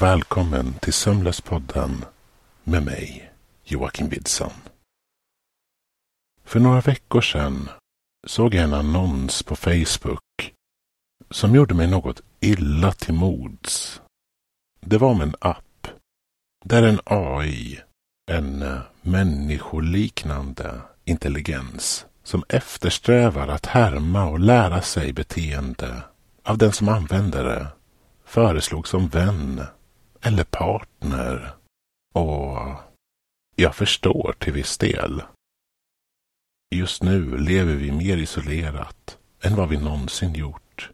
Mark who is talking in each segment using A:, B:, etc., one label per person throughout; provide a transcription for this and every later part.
A: Och välkommen till Sömnlöspodden med mig, Joakim Widson. För några veckor sedan såg jag en annons på Facebook som gjorde mig något illa till mods. Det var om en app där en AI, en människoliknande intelligens som eftersträvar att härma och lära sig beteende av den som använder det föreslog som vän eller partner. Och jag förstår till viss del. Just nu lever vi mer isolerat än vad vi någonsin gjort.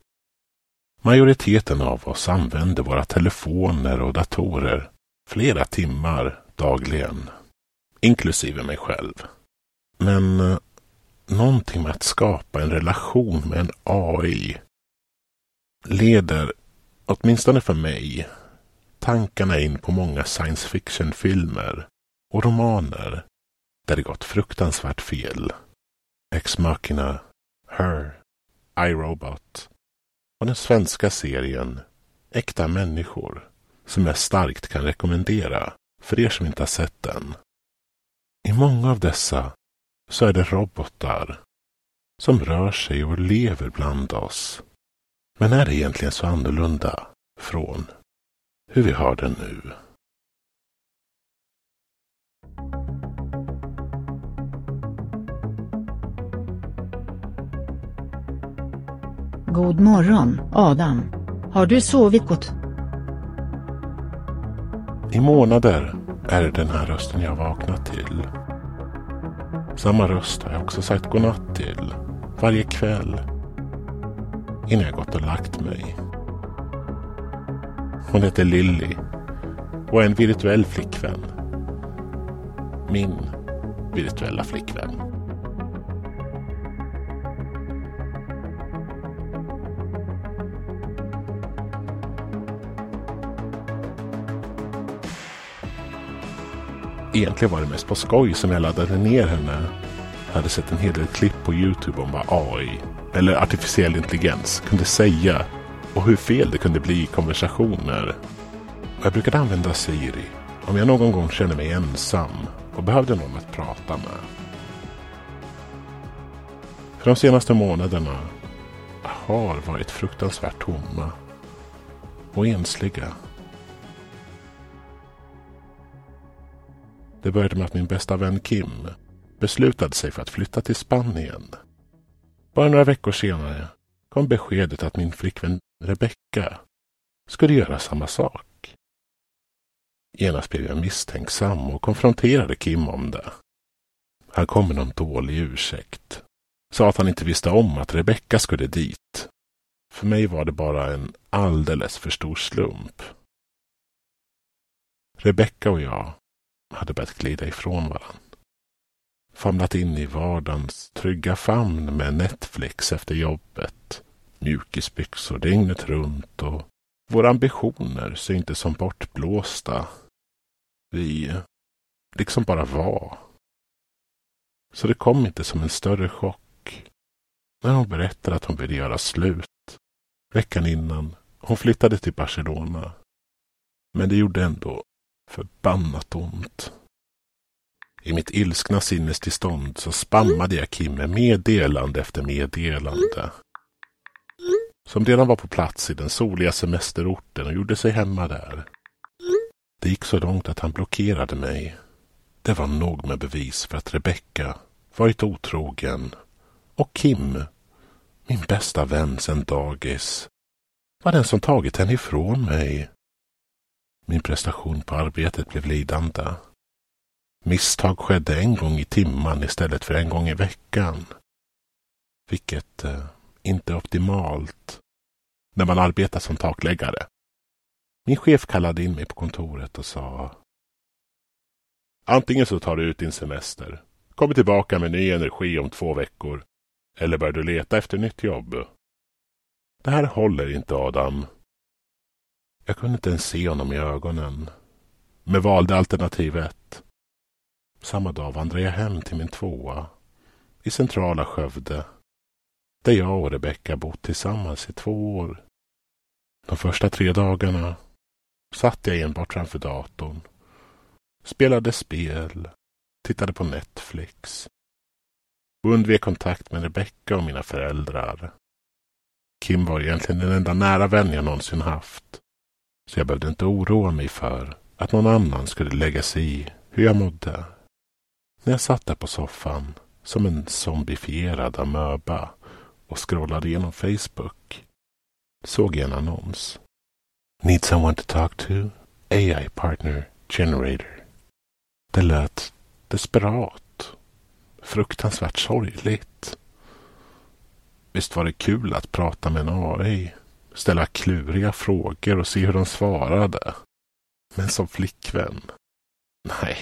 A: Majoriteten av oss använder våra telefoner och datorer flera timmar dagligen, inklusive mig själv. Men eh, någonting med att skapa en relation med en AI leder åtminstone för mig, tankarna in på många science fiction-filmer och romaner där det gått fruktansvärt fel. Ex Machina, Her, I Robot och den svenska serien Äkta människor som jag starkt kan rekommendera för er som inte har sett den. I många av dessa så är det robotar som rör sig och lever bland oss men är det egentligen så annorlunda från hur vi har det nu?
B: God morgon, Adam. Har du sovit gott?
A: I månader är det den här rösten jag vaknat till. Samma röst har jag också sagt godnatt till varje kväll innan jag gått och lagt mig. Hon heter Lilly och är en virtuell flickvän. Min virtuella flickvän. Egentligen var det mest på skoj som jag laddade ner henne. Jag hade sett en hel del klipp på Youtube om vad AI eller artificiell intelligens kunde säga och hur fel det kunde bli i konversationer. Jag brukade använda Siri om jag någon gång kände mig ensam och behövde någon att prata med. För de senaste månaderna har varit fruktansvärt tomma och ensliga. Det började med att min bästa vän Kim beslutade sig för att flytta till Spanien bara några veckor senare kom beskedet att min flickvän Rebecka skulle göra samma sak. Genast blev jag misstänksam och konfronterade Kim om det. Han kom med någon dålig ursäkt. Sa att han inte visste om att Rebecka skulle dit. För mig var det bara en alldeles för stor slump. Rebecka och jag hade börjat glida ifrån varandra famlat in i vardagens trygga famn med Netflix efter jobbet, mjukisbyxor dygnet runt och våra ambitioner syntes som bortblåsta. Vi liksom bara var. Så det kom inte som en större chock när hon berättade att hon ville göra slut veckan innan hon flyttade till Barcelona. Men det gjorde ändå förbannat ont. I mitt ilskna sinnestillstånd så spammade jag Kim med meddelande efter meddelande. Som redan var på plats i den soliga semesterorten och gjorde sig hemma där. Det gick så långt att han blockerade mig. Det var nog med bevis för att Rebecka varit otrogen. Och Kim, min bästa vän sedan dagis, var den som tagit henne ifrån mig. Min prestation på arbetet blev lidande. Misstag skedde en gång i timman istället för en gång i veckan. Vilket eh, inte optimalt när man arbetar som takläggare. Min chef kallade in mig på kontoret och sa Antingen så tar du ut din semester, kommer tillbaka med ny energi om två veckor, eller börjar du leta efter nytt jobb. Det här håller inte, Adam. Jag kunde inte ens se honom i ögonen, men valde alternativ ett. Samma dag vandrade jag hem till min tvåa i centrala Skövde där jag och Rebecka bott tillsammans i två år. De första tre dagarna satt jag enbart framför datorn. Spelade spel, tittade på Netflix och undvek kontakt med Rebecka och mina föräldrar. Kim var egentligen den enda nära vän jag någonsin haft. Så jag behövde inte oroa mig för att någon annan skulle lägga sig i hur jag mådde. När jag satt där på soffan som en zombifierad amöba och scrollade igenom Facebook såg jag en annons. Need someone to talk to? AI partner generator. Det lät desperat. Fruktansvärt sorgligt. Visst var det kul att prata med en AI, ställa kluriga frågor och se hur de svarade. Men som flickvän? Nej.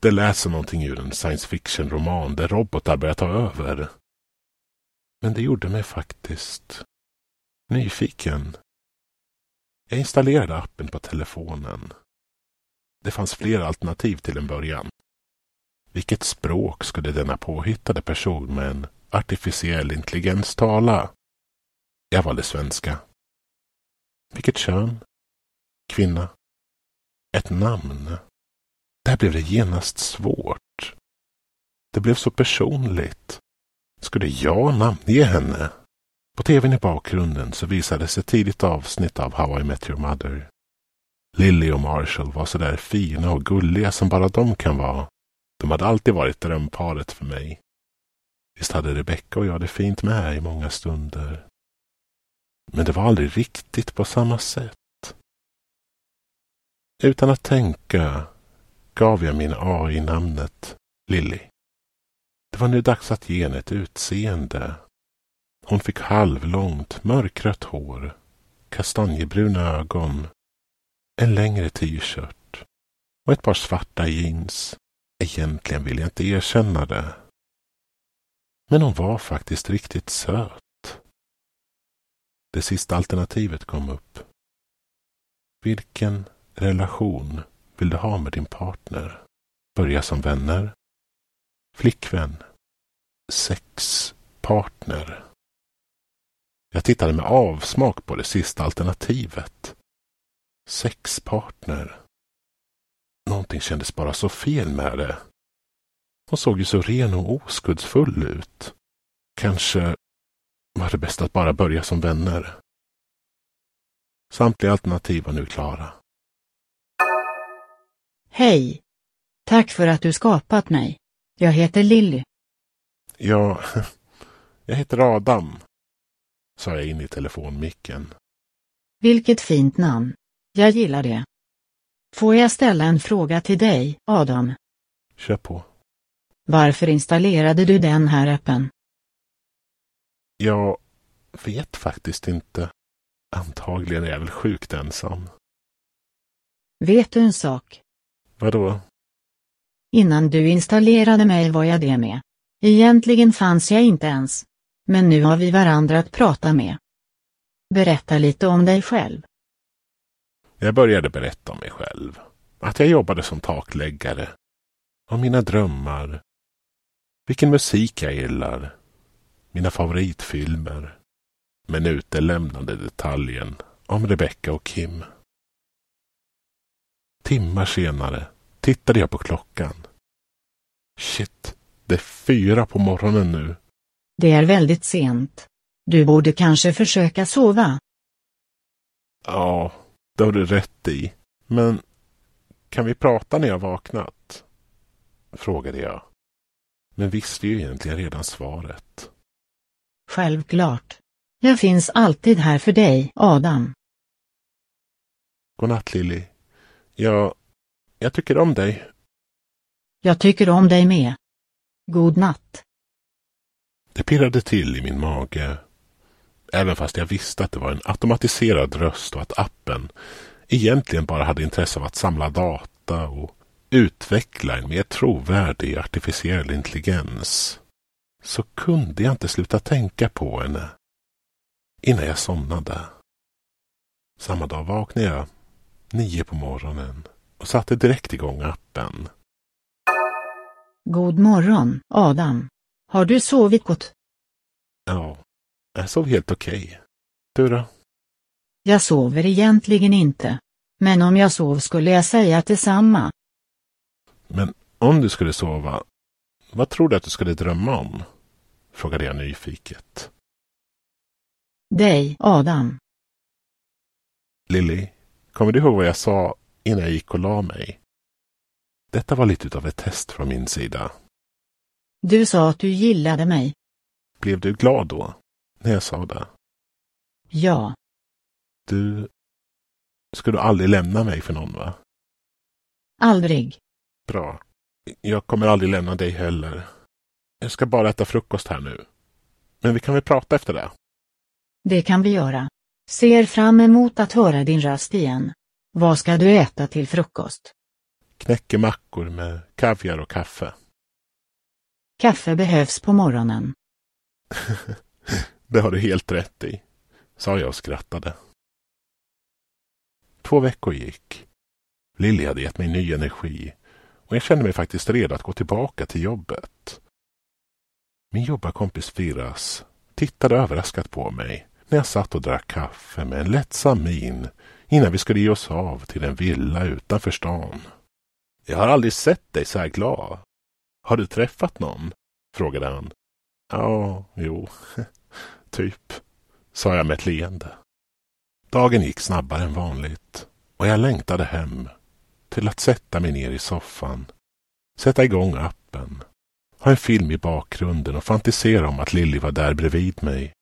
A: Det lät som någonting ur en science fiction-roman där robotar börjar ta över. Men det gjorde mig faktiskt nyfiken. Jag installerade appen på telefonen. Det fanns flera alternativ till en början. Vilket språk skulle denna påhittade person med en artificiell intelligens tala? Jag valde svenska. Vilket kön? Kvinna. Ett namn. Där blev det genast svårt. Det blev så personligt. Skulle jag namnge henne? På tvn i bakgrunden så visades ett tidigt avsnitt av How I Met Your Mother. Lily och Marshall var så där fina och gulliga som bara de kan vara. De hade alltid varit drömparet för mig. Visst hade Rebecca och jag det fint med i många stunder. Men det var aldrig riktigt på samma sätt. Utan att tänka gav jag min AI namnet Lilly. Det var nu dags att ge henne ett utseende. Hon fick halvlångt mörkrött hår, kastanjebruna ögon, en längre t-shirt och ett par svarta jeans. Egentligen vill jag inte erkänna det. Men hon var faktiskt riktigt söt. Det sista alternativet kom upp. Vilken relation vill du ha med din partner? Börja som vänner? Flickvän? Sexpartner? Jag tittade med avsmak på det sista alternativet. Sexpartner. Någonting kändes bara så fel med det. Hon såg ju så ren och oskuldsfull ut. Kanske var det bäst att bara börja som vänner. Samtliga alternativ var nu klara.
B: Hej! Tack för att du skapat mig. Jag heter Lilly.
A: Ja, jag heter Adam, sa jag in i telefonmicken.
B: Vilket fint namn. Jag gillar det. Får jag ställa en fråga till dig, Adam?
A: Kör på.
B: Varför installerade du den här appen?
A: Jag vet faktiskt inte. Antagligen är jag väl sjukt ensam.
B: Vet du en sak?
A: Vadå?
B: Innan du installerade mig var jag det med. Egentligen fanns jag inte ens. Men nu har vi varandra att prata med. Berätta lite om dig själv.
A: Jag började berätta om mig själv. Att jag jobbade som takläggare. Om mina drömmar. Vilken musik jag gillar. Mina favoritfilmer. Men utelämnade detaljen om Rebecca och Kim. Timmar senare tittade jag på klockan. Shit, det är fyra på morgonen nu.
B: Det är väldigt sent. Du borde kanske försöka sova.
A: Ja, det har du rätt i. Men kan vi prata när jag vaknat? Frågade jag. Men visste ju egentligen redan svaret.
B: Självklart. Jag finns alltid här för dig, Adam.
A: Godnatt Lilly. Jag, jag tycker om dig.
B: Jag tycker om dig med. God natt.
A: Det pirrade till i min mage. Även fast jag visste att det var en automatiserad röst och att appen egentligen bara hade intresse av att samla data och utveckla en mer trovärdig artificiell intelligens så kunde jag inte sluta tänka på henne innan jag somnade. Samma dag vaknade jag nio på morgonen och satte direkt igång appen.
B: God morgon, Adam. Har du sovit gott?
A: Ja, jag sov helt okej. Okay. Du då?
B: Jag sover egentligen inte. Men om jag sov skulle jag säga detsamma.
A: Men om du skulle sova, vad tror du att du skulle drömma om? Frågade jag nyfiket.
B: Dig, Adam.
A: Lilly, kommer du ihåg vad jag sa innan jag gick och la mig? Detta var lite av ett test från min sida.
B: Du sa att du gillade mig.
A: Blev du glad då, när jag sa det?
B: Ja.
A: Du... Ska du aldrig lämna mig för någon, va?
B: Aldrig.
A: Bra. Jag kommer aldrig lämna dig heller. Jag ska bara äta frukost här nu. Men vi kan väl prata efter det?
B: Det kan vi göra. Ser fram emot att höra din röst igen. Vad ska du äta till frukost?
A: Knäckemackor med kaviar och kaffe.
B: Kaffe behövs på morgonen.
A: det har du helt rätt i, sa jag och skrattade. Två veckor gick. Lilly hade gett mig ny energi och jag kände mig faktiskt redo att gå tillbaka till jobbet. Min jobbarkompis Firas tittade överraskat på mig när jag satt och drack kaffe med en lättsam min innan vi skulle ge oss av till en villa utanför stan. Jag har aldrig sett dig så här glad. Har du träffat någon? frågade han. Ja, jo, typ, sa jag med ett leende. Dagen gick snabbare än vanligt och jag längtade hem till att sätta mig ner i soffan, sätta igång appen, ha en film i bakgrunden och fantisera om att Lilly var där bredvid mig.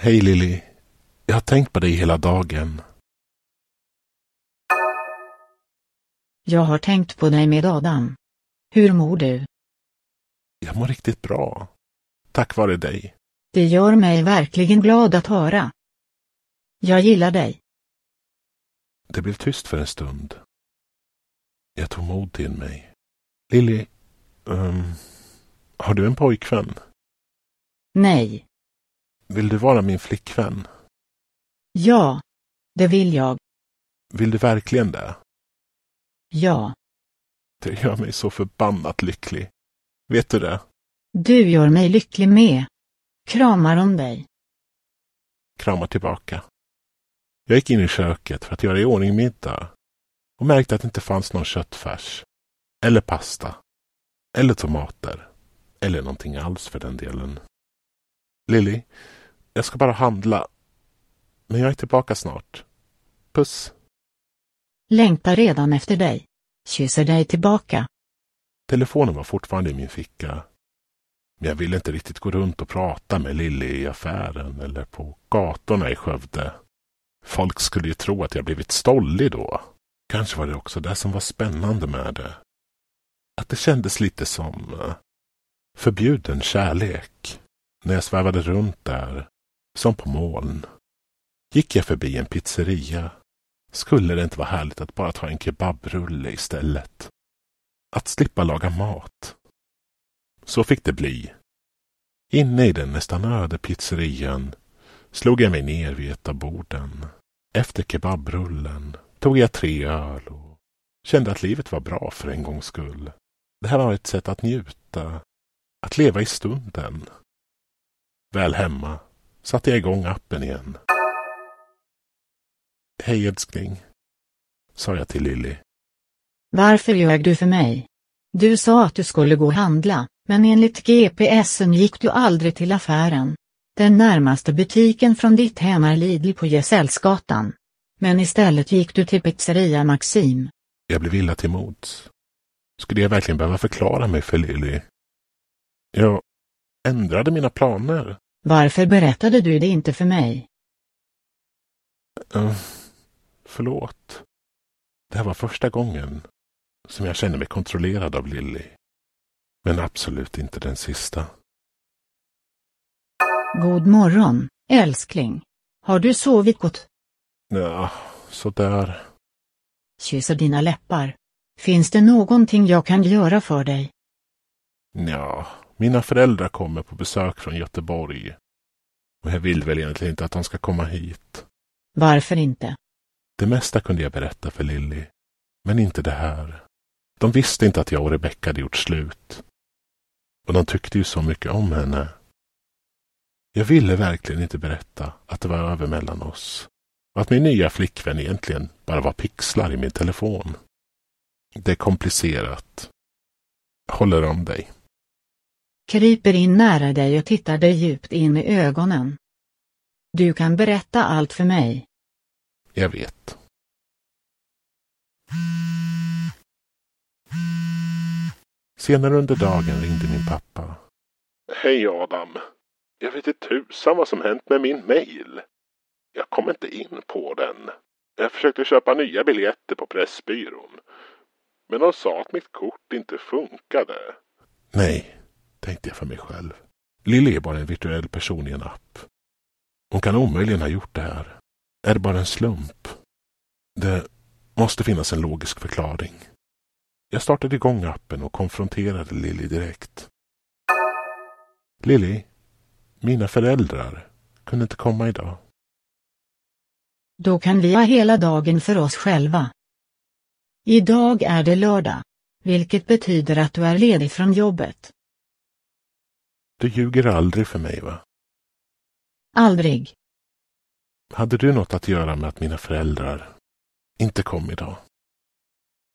A: Hej Lilly, jag har tänkt på dig hela dagen.
B: Jag har tänkt på dig med Adam. Hur mår du?
A: Jag mår riktigt bra. Tack vare dig.
B: Det gör mig verkligen glad att höra. Jag gillar dig.
A: Det blev tyst för en stund. Jag tog mod till mig. Lilly, um, har du en pojkvän?
B: Nej.
A: Vill du vara min flickvän?
B: Ja, det vill jag.
A: Vill du verkligen det?
B: Ja.
A: Det gör mig så förbannat lycklig. Vet du det?
B: Du gör mig lycklig med. Kramar om dig.
A: Kramar tillbaka. Jag gick in i köket för att göra i ordning middag och märkte att det inte fanns någon köttfärs. Eller pasta. Eller tomater. Eller någonting alls för den delen. Lilly, jag ska bara handla. Men jag är tillbaka snart. Puss!
B: Längtar redan efter dig. Kysser dig tillbaka.
A: Telefonen var fortfarande i min ficka. Men jag ville inte riktigt gå runt och prata med Lilly i affären eller på gatorna i Skövde. Folk skulle ju tro att jag blivit stollig då. Kanske var det också det som var spännande med det. Att det kändes lite som eh, förbjuden kärlek. När jag svävade runt där, som på moln. Gick jag förbi en pizzeria skulle det inte vara härligt att bara ta en kebabrulle istället? Att slippa laga mat. Så fick det bli. Inne i den nästan öde pizzerian slog jag mig ner vid ett av borden. Efter kebabrullen tog jag tre öl och kände att livet var bra för en gångs skull. Det här var ett sätt att njuta, att leva i stunden. Väl hemma satte jag igång appen igen. Hej älskling, sa jag till Lilly.
B: Varför ljög du för mig? Du sa att du skulle gå och handla, men enligt GPSen gick du aldrig till affären. Den närmaste butiken från ditt hem är Lidl på Gesellsgatan. Men istället gick du till pizzeria Maxim.
A: Jag blev illa till mods. Skulle jag verkligen behöva förklara mig för Lilly? Jag ändrade mina planer.
B: Varför berättade du det inte för mig?
A: Uh, förlåt. Det här var första gången som jag kände mig kontrollerad av Lilly. Men absolut inte den sista.
B: God morgon, älskling. Har du sovit gott?
A: Ja, sådär.
B: Kysser dina läppar. Finns det någonting jag kan göra för dig?
A: Ja, mina föräldrar kommer på besök från Göteborg. Och jag vill väl egentligen inte att de ska komma hit.
B: Varför inte?
A: Det mesta kunde jag berätta för Lilly. Men inte det här. De visste inte att jag och Rebecka hade gjort slut. Och de tyckte ju så mycket om henne. Jag ville verkligen inte berätta att det var över mellan oss. och att min nya flickvän egentligen bara var pixlar i min telefon. Det är komplicerat. Håller om dig.
B: Kryper in nära dig och tittar dig djupt in i ögonen. Du kan berätta allt för mig.
A: Jag vet. Senare under dagen ringde min pappa. Hej Adam. Jag vet inte tusan vad som hänt med min mail. Jag kom inte in på den. Jag försökte köpa nya biljetter på Pressbyrån. Men de sa att mitt kort inte funkade. Nej, tänkte jag för mig själv. Lilly är bara en virtuell person i en app. Hon kan omöjligen ha gjort det här. Är det bara en slump? Det måste finnas en logisk förklaring. Jag startade igång appen och konfronterade Lilly direkt. Lilly, mina föräldrar kunde inte komma idag.
B: Då kan vi ha hela dagen för oss själva. Idag är det lördag, vilket betyder att du är ledig från jobbet.
A: Du ljuger aldrig för mig, va?
B: Aldrig.
A: Hade du något att göra med att mina föräldrar inte kom idag?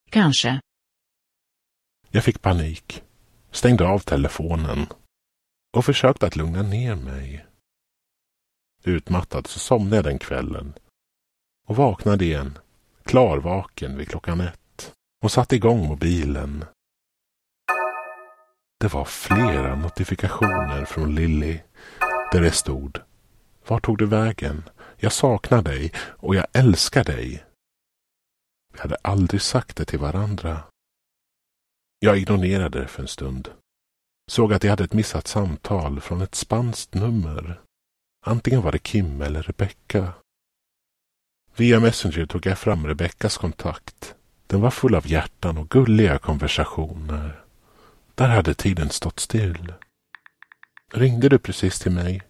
B: Kanske.
A: Jag fick panik, stängde av telefonen och försökte att lugna ner mig. Utmattad så somnade jag den kvällen och vaknade igen, klarvaken vid klockan ett och satte igång mobilen. Det var flera notifikationer från Lilly där det stod Var tog du vägen? Jag saknar dig och jag älskar dig. Vi hade aldrig sagt det till varandra. Jag ignorerade det för en stund. Såg att jag hade ett missat samtal från ett spanskt nummer. Antingen var det Kim eller Rebecka. Via Messenger tog jag fram Rebeckas kontakt. Den var full av hjärtan och gulliga konversationer. Där hade tiden stått still. Ringde du precis till mig?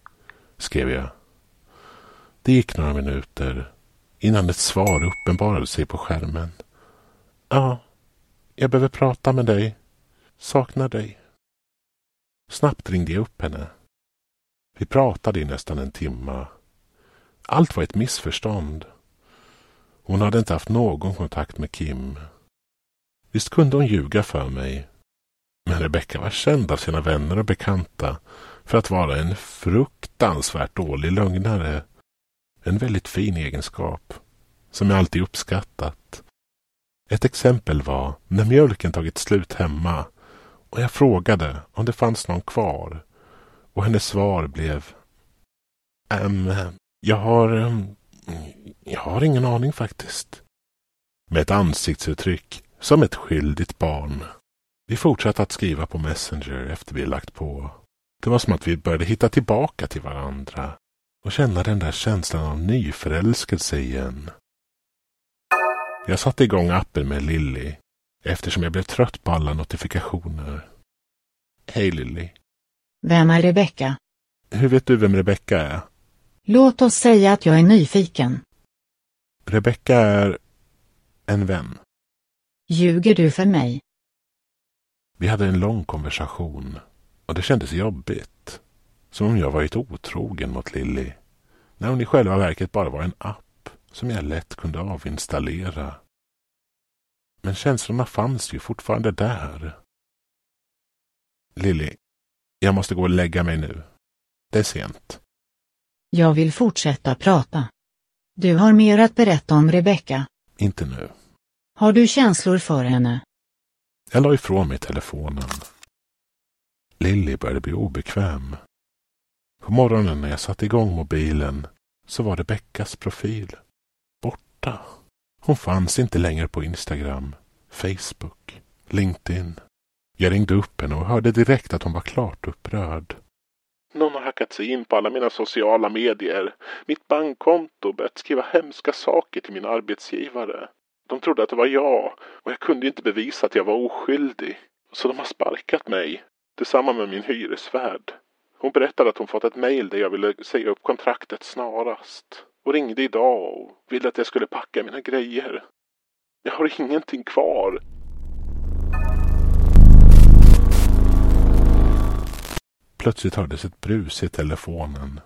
A: skrev jag. Det gick några minuter innan ett svar uppenbarade sig på skärmen. Ja, jag behöver prata med dig. Saknar dig. Snabbt ringde jag upp henne. Vi pratade i nästan en timme. Allt var ett missförstånd. Hon hade inte haft någon kontakt med Kim. Visst kunde hon ljuga för mig. Men Rebecka var känd av sina vänner och bekanta för att vara en fruktansvärt dålig lögnare. En väldigt fin egenskap som jag alltid uppskattat. Ett exempel var när mjölken tagit slut hemma och jag frågade om det fanns någon kvar och hennes svar blev Ehm, jag har um, jag har ingen aning faktiskt. Med ett ansiktsuttryck som ett skyldigt barn. Vi fortsatte att skriva på Messenger efter vi lagt på. Det var som att vi började hitta tillbaka till varandra och känna den där känslan av nyförälskelse igen. Jag satte igång appen med Lilly eftersom jag blev trött på alla notifikationer. Hej Lilly.
B: Vem är Rebecka?
A: Hur vet du vem Rebecka är?
B: Låt oss säga att jag är nyfiken.
A: Rebecka är en vän.
B: Ljuger du för mig?
A: Vi hade en lång konversation och det kändes jobbigt. Som om jag varit otrogen mot Lilly. När hon i själva verket bara var en app som jag lätt kunde avinstallera. Men känslorna fanns ju fortfarande där. Lilly, jag måste gå och lägga mig nu. Det är sent.
B: Jag vill fortsätta prata. Du har mer att berätta om Rebecka.
A: Inte nu.
B: Har du känslor för henne?
A: Jag la ifrån mig telefonen. Lilly började bli obekväm. På morgonen när jag satte igång mobilen så var Rebeckas profil borta. Hon fanns inte längre på Instagram, Facebook, LinkedIn. Jag ringde upp henne och hörde direkt att hon var klart upprörd. Någon har hackat sig in på alla mina sociala medier, mitt bankkonto och börjat skriva hemska saker till min arbetsgivare. De trodde att det var jag och jag kunde inte bevisa att jag var oskyldig. Så de har sparkat mig, tillsammans med min hyresvärd. Hon berättade att hon fått ett mejl där jag ville säga upp kontraktet snarast. Och ringde idag och ville att jag skulle packa mina grejer. Jag har ingenting kvar. Plötsligt hördes ett brus i telefonen.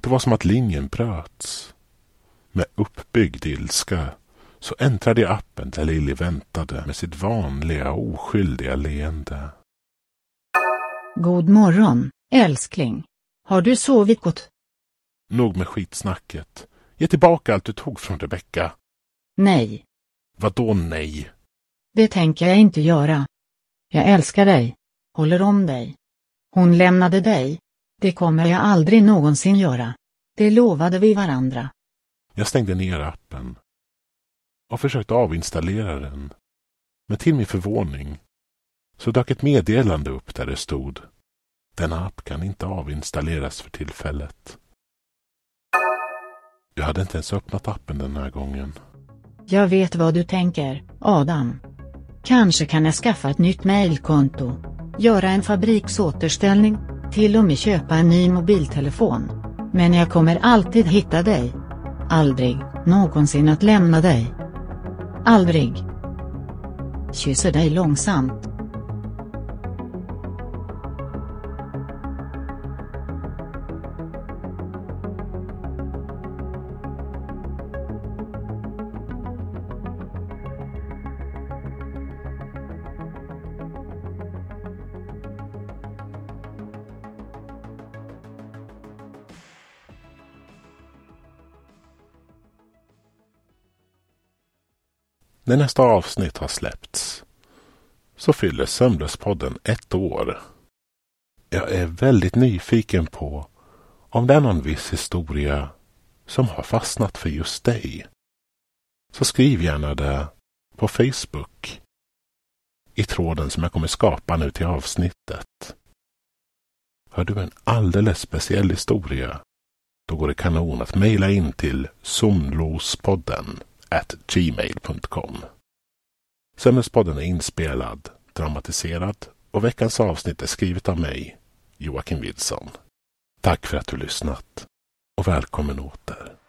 A: Det var som att linjen bröts. Med uppbyggd ilska så äntrade jag appen där Lilly väntade med sitt vanliga oskyldiga leende.
B: God morgon, älskling. Har du sovit gott?
A: Nog med skitsnacket. Ge tillbaka allt du tog från Rebecka.
B: Nej,
A: Vadå nej?
B: det tänker jag inte göra. Jag älskar dig. Håller om dig. Hon lämnade dig. Det kommer jag aldrig någonsin göra. Det lovade vi varandra.
A: Jag stängde ner appen och försökte avinstallera den. Men till min förvåning så dök ett meddelande upp där det stod denna app kan inte avinstalleras för tillfället. Jag hade inte ens öppnat appen den här gången.
B: Jag vet vad du tänker, Adam. Kanske kan jag skaffa ett nytt mejlkonto, göra en fabriksåterställning, till och med köpa en ny mobiltelefon. Men jag kommer alltid hitta dig. Aldrig, någonsin att lämna dig. Aldrig. Kysser dig långsamt.
A: När nästa avsnitt har släppts så fyller Sömnlöspodden ett år. Jag är väldigt nyfiken på om det är någon viss historia som har fastnat för just dig. Så skriv gärna det på Facebook i tråden som jag kommer skapa nu till avsnittet. Har du en alldeles speciell historia? Då går det kanon att mejla in till somlospodden at gmail.com. Sömnlöspodden är inspelad, dramatiserad och veckans avsnitt är skrivet av mig, Joakim Wilson. Tack för att du lyssnat och välkommen åter.